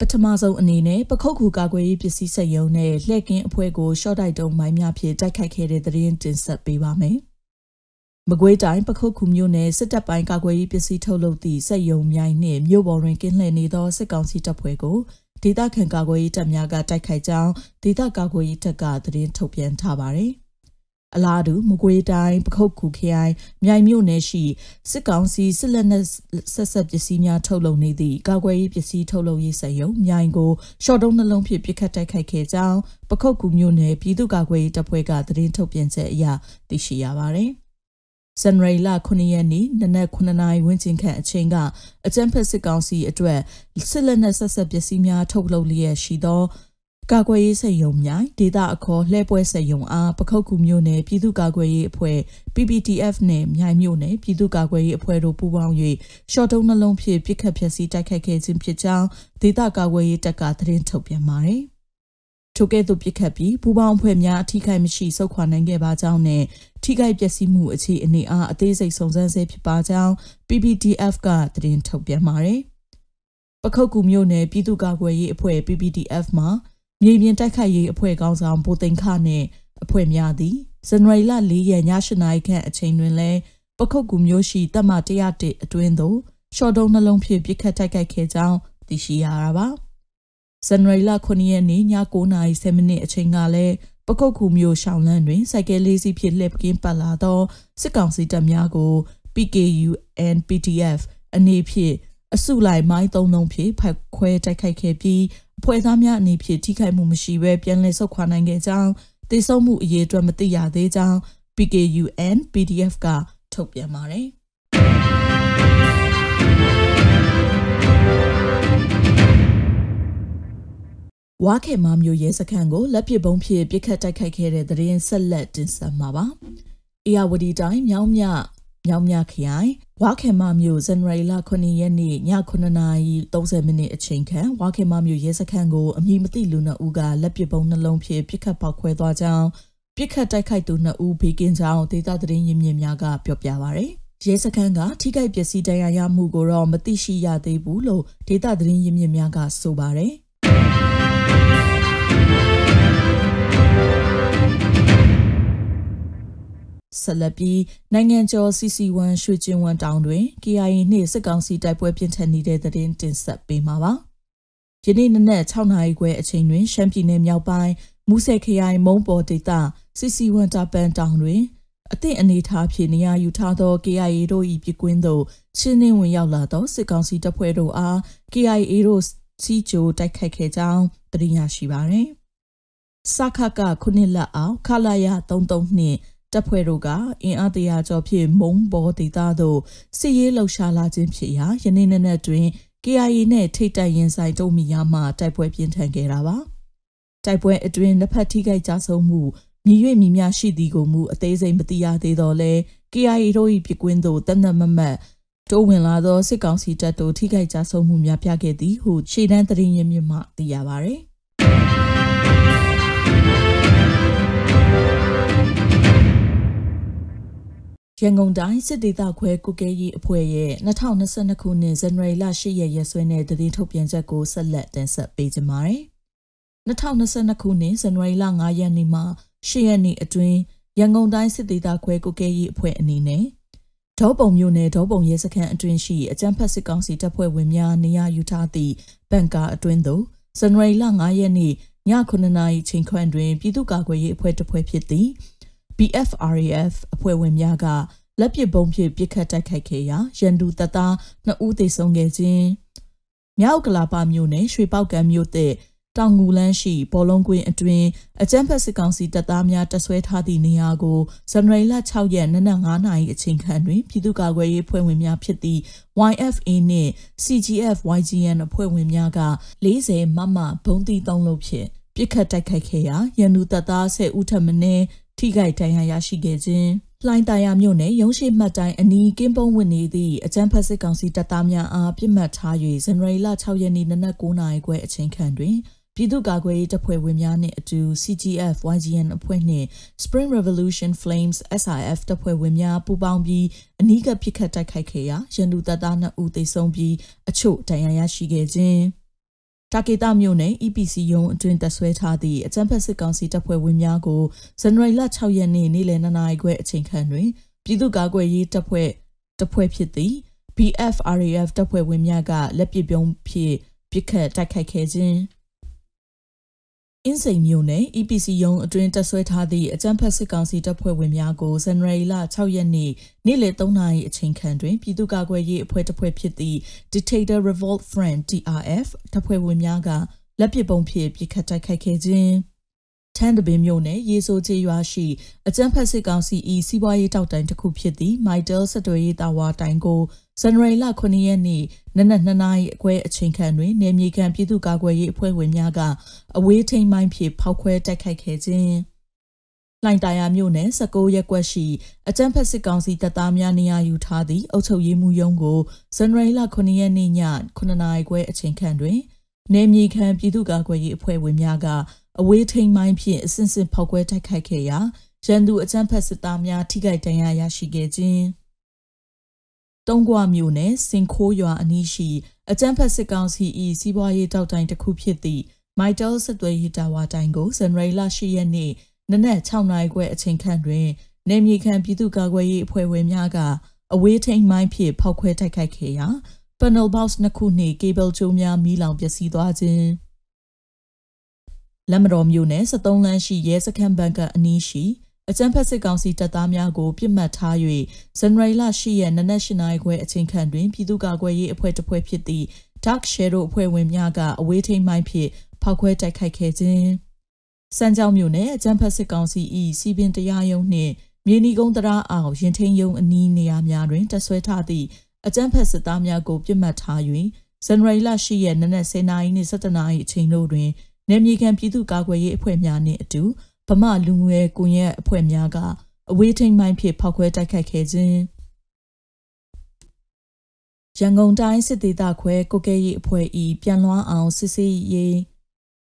ပထမဆုံးအနေနဲ့ပခုတ်ကူကာကွယ်ရေးပစ္စည်းစက်ရုံနဲ့လှည့်ကင်းအဖွဲ့ကိုရှော့တိုက်တုံးမိုင်းများဖြင့်တိုက်ခိုက်ခဲ့တဲ့သတင်းတင်ဆက်ပေးပါမယ်။မကွေးတိုင်းပခုတ်ကူမြို့နယ်စစ်တပ်ပိုင်းကာကွယ်ရေးပစ္စည်းထုတ်လုပ်သည့်စက်ရုံမြိုင်နှင့်မြို့ပေါ်တွင်ကင်းလှည့်နေသောစစ်ကောင်စီတပ်ဖွဲ့ကိုဒေသခံကာကွယ်ရေးတပ်များကတိုက်ခိုက်ကြောင်းဒေသကာကွယ်ရေးတပ်ကသတင်းထုတ်ပြန်ထားပါတယ်။ အလားတူမကွေးတိုင်းပခုတ်ခုခရိုင်မြိုင်မြို့နယ်ရှိစစ်ကောင်စီစစ်လက်နက်ဆက်ဆက်ပစ္စည်းများထုတ်လုပ်နေသည့်ကာကွယ်ရေးပစ္စည်းထုတ်လုပ်ရေးစက်ရုံမြိုင်ကိုရှော့တုံးနှလုံးဖြင့်ပစ်ခတ်တိုက်ခိုက်ခဲ့ကြောင်းပခုတ်ကူမြို့နယ်ပြည်သူ့ကာကွယ်ရေးတပ်ဖွဲ့ကသတင်းထုတ်ပြန်ချက်အရသိရှိရပါတယ်။ဇန်နဝါရီလ9ရက်နေ့နနက်9နာရီဝန်းကျင်ခန့်အချိန်ကအကြမ်းဖက်စစ်ကောင်စီအတွက်စစ်လက်နက်ဆက်ဆက်ပစ္စည်းများထုတ်လုပ်လျက်ရှိသော ကာကွယ်ရေးစိတ်ယုံမြိုင်ဒေတာအခေါ်လှဲပွဲစိတ်ယုံအားပခုတ်ကူမြို့နယ်ပြည်သူ့ကာကွယ်ရေးအဖွဲ့ PPTF နဲ့မြိုင်မြို့နယ်ပြည်သူ့ကာကွယ်ရေးအဖွဲ့တို့ပူးပေါင်း၍ရှော့တုံးနှလုံးဖြင့်ပြစ်ခတ်ဖျက်ဆီးတိုက်ခိုက်ခဲ့ခြင်းဖြစ်ကြောင်းဒေတာကာကွယ်ရေးတပ်ကသတင်းထုတ်ပြန်ပါတယ်။ထိုကဲ့သို့ပြစ်ခတ်ပြီးပူးပေါင်းအဖွဲ့များအထိခိုက်မရှိဆုတ်ခွာနိုင်ခဲ့ပါကြောင်းနဲ့ထိခိုက်ပျက်စီးမှုအခြေအနေအားအသေးစိတ်စုံစမ်းဆဲဖြစ်ပါကြောင်း PPTF ကသတင်းထုတ်ပြန်ပါတယ်။ပခုတ်ကူမြို့နယ်ပြည်သူ့ကာကွယ်ရေးအဖွဲ့ PPTF မှာ မြေပြင်တိုက်ခိုက်ရေးအဖွဲ့ကောင်းဆောင်ဗိုလ်သိန်းခနဲ့အဖွဲ့များသည်ဇန်နဝါရီလ၄ရက်ည၈နာရီခန့်အချိန်တွင်လည်းပခုတ်ကူမျိုးရှိတပ်မ101အတွင်းသို့ရှော့တုံးနှလုံးဖြင့်ပစ်ခတ်တိုက်ခိုက်ခဲ့ကြောင်းသိရှိရတာပါဇန်နဝါရီလ9ရက်နေ့ည9:10မိနစ်အချိန်ကလည်းပကုတ်ခုမျိုးရှောင်းလန်းတွင်စိုက်ကယ်လေးစီးဖြင့်လှည့်ပကင်းပတ်လာသောစစ်ကောင်စီတပ်များကို PKU and PTF အနေဖြင့် အစုလိုက်မိုင်းသုံးလုံးဖြင့်ဖက်ခွဲတိုက်ခိုက်ခဲ့ပြီးအဖွဲ့သားများအနေဖြင့်ထိခိုက်မှုမရှိဘဲပြန်လည်ဆုတ်ခွာနိုင်ခဲ့ကြောင်းသေဆုံးမှုအရေးအတွက်မသိရသေးကြောင်း PKUN PDF ကထုတ်ပြန်ပါတယ်ဝါခေမမျိုးရဲစခန်းကိုလက်ပစ်ပုံးဖြင့်ပစ်ခတ်တိုက်ခိုက်ခဲ့တဲ့တဲ့ရင်ဆက်လက်တင်ဆက်မှာပါ။အေယာဝတီတိုင်းမြောင်းမြမြောင်းမြခရိုင် ဝါခေမမြို့ဇန်နဝါရီလ9ရက်နေ့ည9:30မိနစ်အချိန်ခန့်ဝါခေမမြို့ရဲစခန်းကိုအမည်မသိလူနှစ်ဦးကလက်ပစ်ပုံးနှလုံးဖြင့်ပစ်ခတ်ပေါက်ခွဲသွားကြောင်းပစ်ခတ်တိုက်ခိုက်သူနှစ်ဦးဘေးကင်းကြောင်းဒေသသတင်းရင်းမြစ်များကပြောပြပါရယ်ရဲစခန်းကထိခိုက်ပျက်စီးတရားရမှုကိုတော့မသိရှိရသေးဘူးလို့ဒေသသတင်းရင်းမြစ်များကဆိုပါတယ် ဆက်လက်ပြီးနိုင်ငံကျော် CC1 ရွှေကျင်ဝမ်တောင်တွင် KIA နှင့်စစ်ကောင်စီတိုက်ပွဲပြင်းထန်နေတဲ့သတင်းတင်ဆက်ပေးမှာပါ။ယနေ့နနက်6နာရီခွဲအချိန်တွင်ရှမ်းပြည်နယ်မြောက်ပိုင်းမူဆယ်ခရိုင်မုံပေါ်ဒေသ CC1 တာပန်တောင်တွင်အသည့်အနေထားဖြင့်နေရာယူထားသော KIA တို့၏ပြကွင်းသို့ချင်းနှင်းဝင်ရောက်လာသောစစ်ကောင်စီတပ်ဖွဲ့တို့အား KIA တို့စီဂျိုတိုက်ခိုက်ခဲ့ကြောင်းသိရရှိပါသည်။စခကခုနှစ်လက်အောင်ခလာရ33နှင့် တပ်ဖွဲ့တို့ကအင်အားတရာကျော်ဖြင့်မုံဘောဒေသသို့စစ်ရေးလှုပ်ရှားလာခြင်းဖြစ်ရာယနေ့နေ့နဲ့တွင် KIA နဲ့ထိတ်တိုက်ရင်ဆိုင်တုံးမီယာမှတိုက်ပွဲပြင်းထန်ခဲ့တာပါတိုက်ပွဲအတွင်းနှစ်ဖက်ထိခိုက်ကြဆုံးမှုမြည်၍မြည်များရှိသည်ကိုမူအသေးစိတ်မသိရသေးတော့လဲ KIA တို့၏ပြကွင်းသို့တနက်မမတ်တိုးဝင်လာသောစစ်ကောင်စီတပ်တို့ထိခိုက်ကြဆုံးမှုများပြခဲ့သည်ဟုရှေ့တန်းသတင်းရင်းမြစ်မှသိရပါဗျ။ ရန်ကုန်တိုင်းစစ်ဒေသခွဲကုကဲရေးအဖွဲ့ရဲ့2022ခုနှစ်ဇန်နဝါရီလ10ရက်ရက်စွဲနဲ့တည်ထုတ်ပြန်ချက်ကိုဆက်လက်တင်ဆက်ပေးကြပါမယ်။2022ခုနှစ်ဇန်နဝါရီလ9ရက်နေ့မှ10ရက်နေ့အတွင်းရန်ကုန်တိုင်းစစ်ဒေသခွဲကုကဲရေးအဖွဲ့အနေနဲ့ဒေါပုံမြို့နယ်ဒေါပုံရဲစခန်းအတွင်းရှိအကြမ်းဖက်စစ်ကောင်စီတပ်ဖွဲ့ဝင်များနေရာယူထားသည့်ဘန်ကာအတွင်းသို့ဇန်နဝါရီလ9ရက်နေ့ည9:00နာရီချိန်ခွင်တွင်ပြည်သူ့ကာကွယ်ရေးအဖွဲ့တစ်ဖွဲ့ဖြစ်သည့် BFRAF အဖွဲ့ဝင်များကလက်ပစ်ဗုံးဖြင့်ပစ်ခတ်တိုက်ခိုက်ခဲ့ရာရန်သူတပ်သား2ဦးသေဆုံးခဲ့ခြင်းမြောက်ကလာပါမြို့နယ်ရွှေပောက်ကံမြို့တဲ့တောင်ငူလန်းရှိဘောလုံးကွင်းအတွင်းအကြမ်းဖက်စစ်ကောင်စီတပ်သားများတပ်ဆွဲထားသည့်နေရာကိုဇန်နဝါရီလ6ရက်နနက်9နာရီအချိန်ခန့်တွင်ပြည်သူ့ကာကွယ်ရေးဖွဲ့ဝင်များဖြစ်သည့် YFA နှင့် CGF YGN အဖွဲ့ဝင်များက40မမဘုံတီ3လုံးဖြင့်ပြစ်ခတ်တိုက်ခိုက်ခဲ့ရာရန်သူတပ်သား10ဦးထပ်မံ ထိခိုက်ဒဏ်ရာရရှိခဲ့ခြင်းလှိုင်းတာယာမြို့နယ်ရုံးရှိမှတ်တိုင်းအနီးကင်းပုံးဝင်နေသည့်အကြမ်းဖက်စစ်ကောင်စီတပ်သားများအားပြစ်မှတ်ထား၍ဇန်နဝါရီလ6ရက်နေ့နနက်9:00နာရီခွဲအချိန်ခန့်တွင်ပြည်သူ့ကာကွယ်ရေးတပ်ဖွဲ့ဝင်များနှင့်အတူ CGF YGN အဖွဲ့နှင့် Spring Revolution Flames SIF တပ်ဖွဲ့ဝင်များပူးပေါင်းပြီးအနီးကပ်ပစ်ခတ်တိုက်ခိုက်ခဲ့ရာရန်သူတပ်သား2ဦးသေဆုံးပြီးအချို့ဒဏ်ရာရရှိခဲ့ခြင်း တာကေတာမြို့နယ် EPC ရုံးအတွင်းတပ်ဆွဲထားသည့်အကြမ်းဖက်စစ်ကောင်စီတပ်ဖွဲ့ဝင်များကိုဇန်နဝါရီလ6ရက်နေ့နေ့လယ်2နာရီခွဲအချိန်ခန့်တွင်ပြည်သူ့ကာကွယ်ရေးတပ်ဖွဲ့တပ်ဖွဲ့ဖြစ်သည့် BFRAF တပ်ဖွဲ့ဝင်များကလက်ပစ်ပြုံးဖြင့်ပစ်ခတ်တိုက်ခိုက်ခဲ့ခြင်း အင်းစိန်မြို့နယ် EPC ရုံးအတွင်းတပ်ဆွဲထားသည့်အကြမ်းဖက်စစ်ကောင်စီတပ်ဖွဲ့ဝင်များကိုဇန်နဝါရီလ6ရက်နေ့နေ့လယ်3နာရီအချိန်ခန့်တွင်ပြည်သူ့ကာကွယ်ရေးအဖွဲ့တပ်ဖွဲ့ဖြစ်သည့် Dictator Revolt Front TRF တပ်ဖွဲ့ဝင်များကလက်ပစ်ပုံးဖြင့်ပစ်ခတ်တိုက်ခိုက်ခဲ့ခြင်း ထန်းတပင်မြို့နယ်ရေဆိုချေရွာရှိအကြမ်းဖက်စစ်ကောင်စီ၏စီးပွားရေးတောက်တိုင်တစ်ခုဖြစ်သည့် Mitel စက်တော်ရေးတာဝါတိုင်ကိုဇန်နဝါရီလ9ရက်နေ့နနက်2နာရီအခွဲအချိန်ခန့်တွင်နေမြေခံပြည်သူ့ကာကွယ်ရေးအဖွဲ့ဝင်များကအဝေးထိန်မိုင်းဖြင့်ဖောက်ခွဲတိုက်ခိုက်ခဲ့ခြင်းလိုင်တာယာမြို့နယ်16ရက်ကွက်ရှိအကြမ်းဖက်စစ်ကောင်စီတပ်သားများနေရာယူထားသည့်အုပ်ချုပ်ရေးမှူးရုံးကိုဇန်နဝါရီလ9ရက်နေ့ည9နာရီခွဲအချိန်ခန့်တွင်နေမြေခံပြည်သူ့ကာကွယ်ရေးအဖွဲ့ဝင်များက အဝေးထိန်မိုင်းဖြင့်အစစ်စစ်ဖောက်ခွဲတိုက်ခိုက်ခဲ့ရာရန်သူအကြမ်းဖက်စစ်သားများထိခိုက်ဒဏ်ရာရရှိခဲ့ခြင်းတုံးကွာမြို့နယ်စင်ခိုးရွာအနီးရှိအကြမ်းဖက်စစ်ကောင်စီ၏စီးပွားရေးတောက်တိုင်တစ်ခုဖြစ်သည့်မိုက်တယ်စစ်သွေးရီတာဝါတိုင်ကိုဇန်နဝါရီလ10ရက်နေ့နနက်6နာရီခွဲအချိန်ခန့်တွင်နေမြေခံပြည်သူ့ကာကွယ်ရေးအဖွဲ့ဝင်များကအဝေးထိန်မိုင်းဖြင့်ဖောက်ခွဲတိုက်ခိုက်ခဲ့ရာ panel box နှစ်ခုနှင့် cable ချိုးများမီးလောင်ပျက်စီးသွားခြင်း လက်မတော်မြို့နယ်73လမ်းရှိရဲစခန်းဘန်ကအနီးရှိအကြံဖက်စစ်ကောင်စီတပ်သားများကိုပြစ်မှတ်ထား၍ဇန်နဝါရီလ10ရက်နနက်၈နာရီခွဲအချိန်ခန့်တွင်ပြည်သူ့ကာကွယ်ရေးအဖွဲ့တစ်ဖွဲ့ဖြစ်သည့် Dark Shadow အဖွဲ့ဝင်များကအဝေးထိန်မိုင်းဖြင့်ဖောက်ခွဲတိုက်ခိုက်ခဲ့ခြင်းစံကြောင်းမြို့နယ်အကြံဖက်စစ်ကောင်စီ၏စီပင်တရားရုံးနှင့်မြေနီကုန်းတရားအောင်ရင်ထိန်ယုံအနီးနေရာများတွင်တပ်ဆွဲထားသည့်အကြံဖက်စစ်သားများကိုပြစ်မှတ်ထား၍ဇန်နဝါရီလ10ရက်နနက်10:00နာရီနှင့်17:00နာရီအချိန်တို့တွင် နယ်မြေခံပြည်သူ့ကာကွယ်ရေးအဖွဲ့များနှင့်အတူဗမာလူငယ်ကွန်ရက်အဖွဲ့များကအဝေးထိန်မိုင်းဖြင့်ဖောက်ခွဲတိုက်ခိုက်ခဲ့ခြင်းရန်ကုန်တိုင်းစစ်ဒေသခွဲကိုကဲရီအဖွဲ့၏ပြန်လွှမ်းအောင်စစ်ဆေးရေး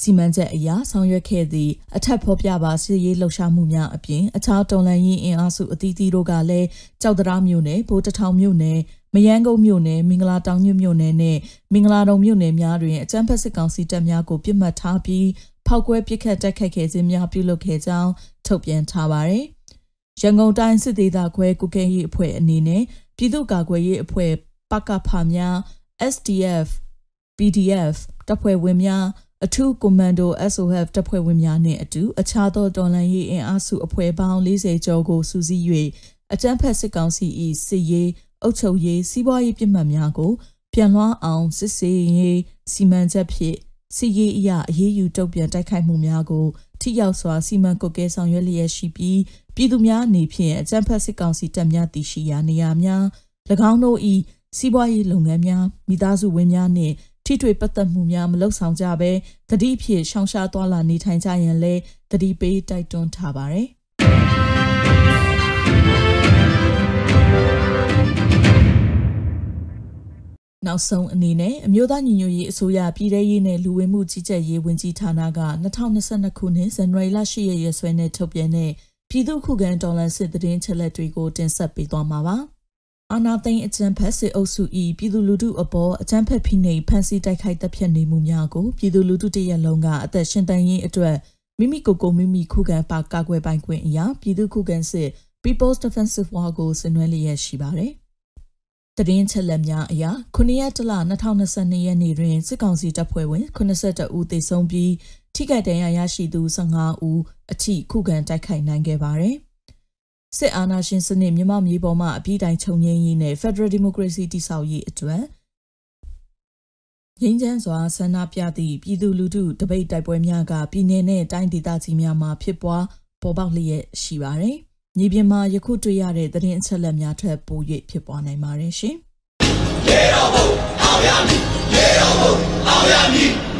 စီမံချက်အရာဆောင်ရွက်ခဲ့သည့်အထက်ဖော်ပြပါစစ်ရေးလှုပ်ရှားမှုများအပြင်အခြားတော်လှန်ရေးအင်အားစုအသီးသီးတို့ကလည်းကြောက်တရားမြို့နယ်ဗိုလ်တထောင်မြို့နယ် မယန်းကုန်းမြို့နယ်မင်္ဂလာတောင်ညွမြို့နယ်နဲ့မင်္ဂလာတုံမြို့နယ်များတွင်အကြမ်းဖက်စစ်ကောင်စီတပ်များကိုပြစ်မှတ်ထားပြီးဖောက်ကွဲပစ်ခတ်တိုက်ခိုက်ခဲ့ခြင်းများပြုလုပ်ခဲ့ကြောင်းထုတ်ပြန်ထားပါတယ်။ရန်ကုန်တိုင်းစစ်ဒေသခွဲကုကဲရေးအဖွဲ့အနေနဲ့ပြည်သူ့ကာကွယ်ရေးအဖွဲ့ပကဖာများ SDF PDF တပ်ဖွဲ့ဝင်များအထူးကွန်မန်ဒို SOF တပ်ဖွဲ့ဝင်များနှင့်အတူအခြားသောတော်လှန်ရေးအင်အားစုအဖွဲ့ပေါင်း40ကျော်ကိုစုစည်း၍အကြမ်းဖက်စစ်ကောင်စီ၏စစ်ရေး အုပ်ချုပ်ရေးစီးပွားရေးပြစ်မှတ်များကို ပြန်လွှမ်းအောင်စစ်ဆေးရေးစီမံချက်ဖြင့်စီရေးအရာအရေးယူတုံ့ပြန်တိုက်ခိုက်မှုများကိုထိရောက်စွာစီမံကုတ်ကဲဆောင်ရွက်လျက်ရှိပြီးပြည်သူများအနေဖြင့်အကြမ်းဖက်စစ်ကောင်စီတပ်များတည်ရှိရာနေရာများ၎င်းတို့၏စီးပွားရေးလုပ်ငန်းများမိသားစုဝင်များနှင့်ထိတွေ့ပတ်သက်မှုများမလုပ်ဆောင်ကြဘဲတတိဖြစ်ရှောင်ရှားသွားလာနေထိုင်ကြရန်လဲတတိပေးတိုက်တွန်းထားပါတယ် နောက်ဆုံးအနေနဲ့အမျိုးသားညီညွတ်ရေးအစိုးရပြည်ထရေးနဲ့လူဝင်မှုကြီးကြပ်ရေးဝန်ကြီးဌာနက2022ခုနှစ်ဇန်နဝါရီလ10ရက်ရက်စွဲနဲ့ထုတ်ပြန်တဲ့ပြည်သူ့ခုခံတော်လှန်စစ်တရင်ချက်လက်တွေကိုတင်ဆက်ပေးသွားမှာပါ။အာနာသိန်းအကြံဖက်စစ်အုပ်စု၏ပြည်သူလူထုအပေါ်အကြံဖက်ဖိနှိပ်ဖမ်းဆီးတိုက်ခိုက်တပ်ဖြတ်နေမှုများကိုပြည်သူလူထုတရက်လုံးကအသက်ရှင်တန်ရေးအတွက်မိမိကိုယ်ကိုမိမိခုခံပါကာကွယ်ပိုင်ခွင့်အရာပြည်သူခုခံစစ် People's Defensive War ကိုဆင်နွှဲလျက်ရှိပါတယ်။ တရင်ချက်လက်များအရ9ရက်တလ2022ရက်နေ့တွင်စစ်ကောင်စီတပ်ဖွဲ့ဝင်82ဦးသေဆုံးပြီးထိခိုက်ဒဏ်ရာရရှိသူ15ဦးအထိခုခံတိုက်ခိုက်နိုင်ခဲ့ပါတယ်။စစ်အာဏာရှင်စနစ်မြန်မာမြေပေါ်မှာအပြည့်တိုင်းချုပ်ငြိမ်းရေးနဲ့ Federal Democracy တည်ဆောက်ရေးအတွက်ငင်းချမ်းစွာဆန္ဒပြသည့်ပြည်သူလူထုတပိတ်တိုက်ပွဲများကပြည်내နဲ့တိုင်းဒေသကြီးများမှာဖြစ်ပွားပေါ်ပေါက်လျက်ရှိပါတယ်။ မြေပြင်မှာယခုတွေ့ရတဲ့သတင်းအချက်အလက်များထက်ပို၍ဖြစ်ပွားနိုင်ပါတယ်ရှင်။ရေတော်ဘုံအောင်ရမည်ရေတော်ဘုံအောင်ရမည်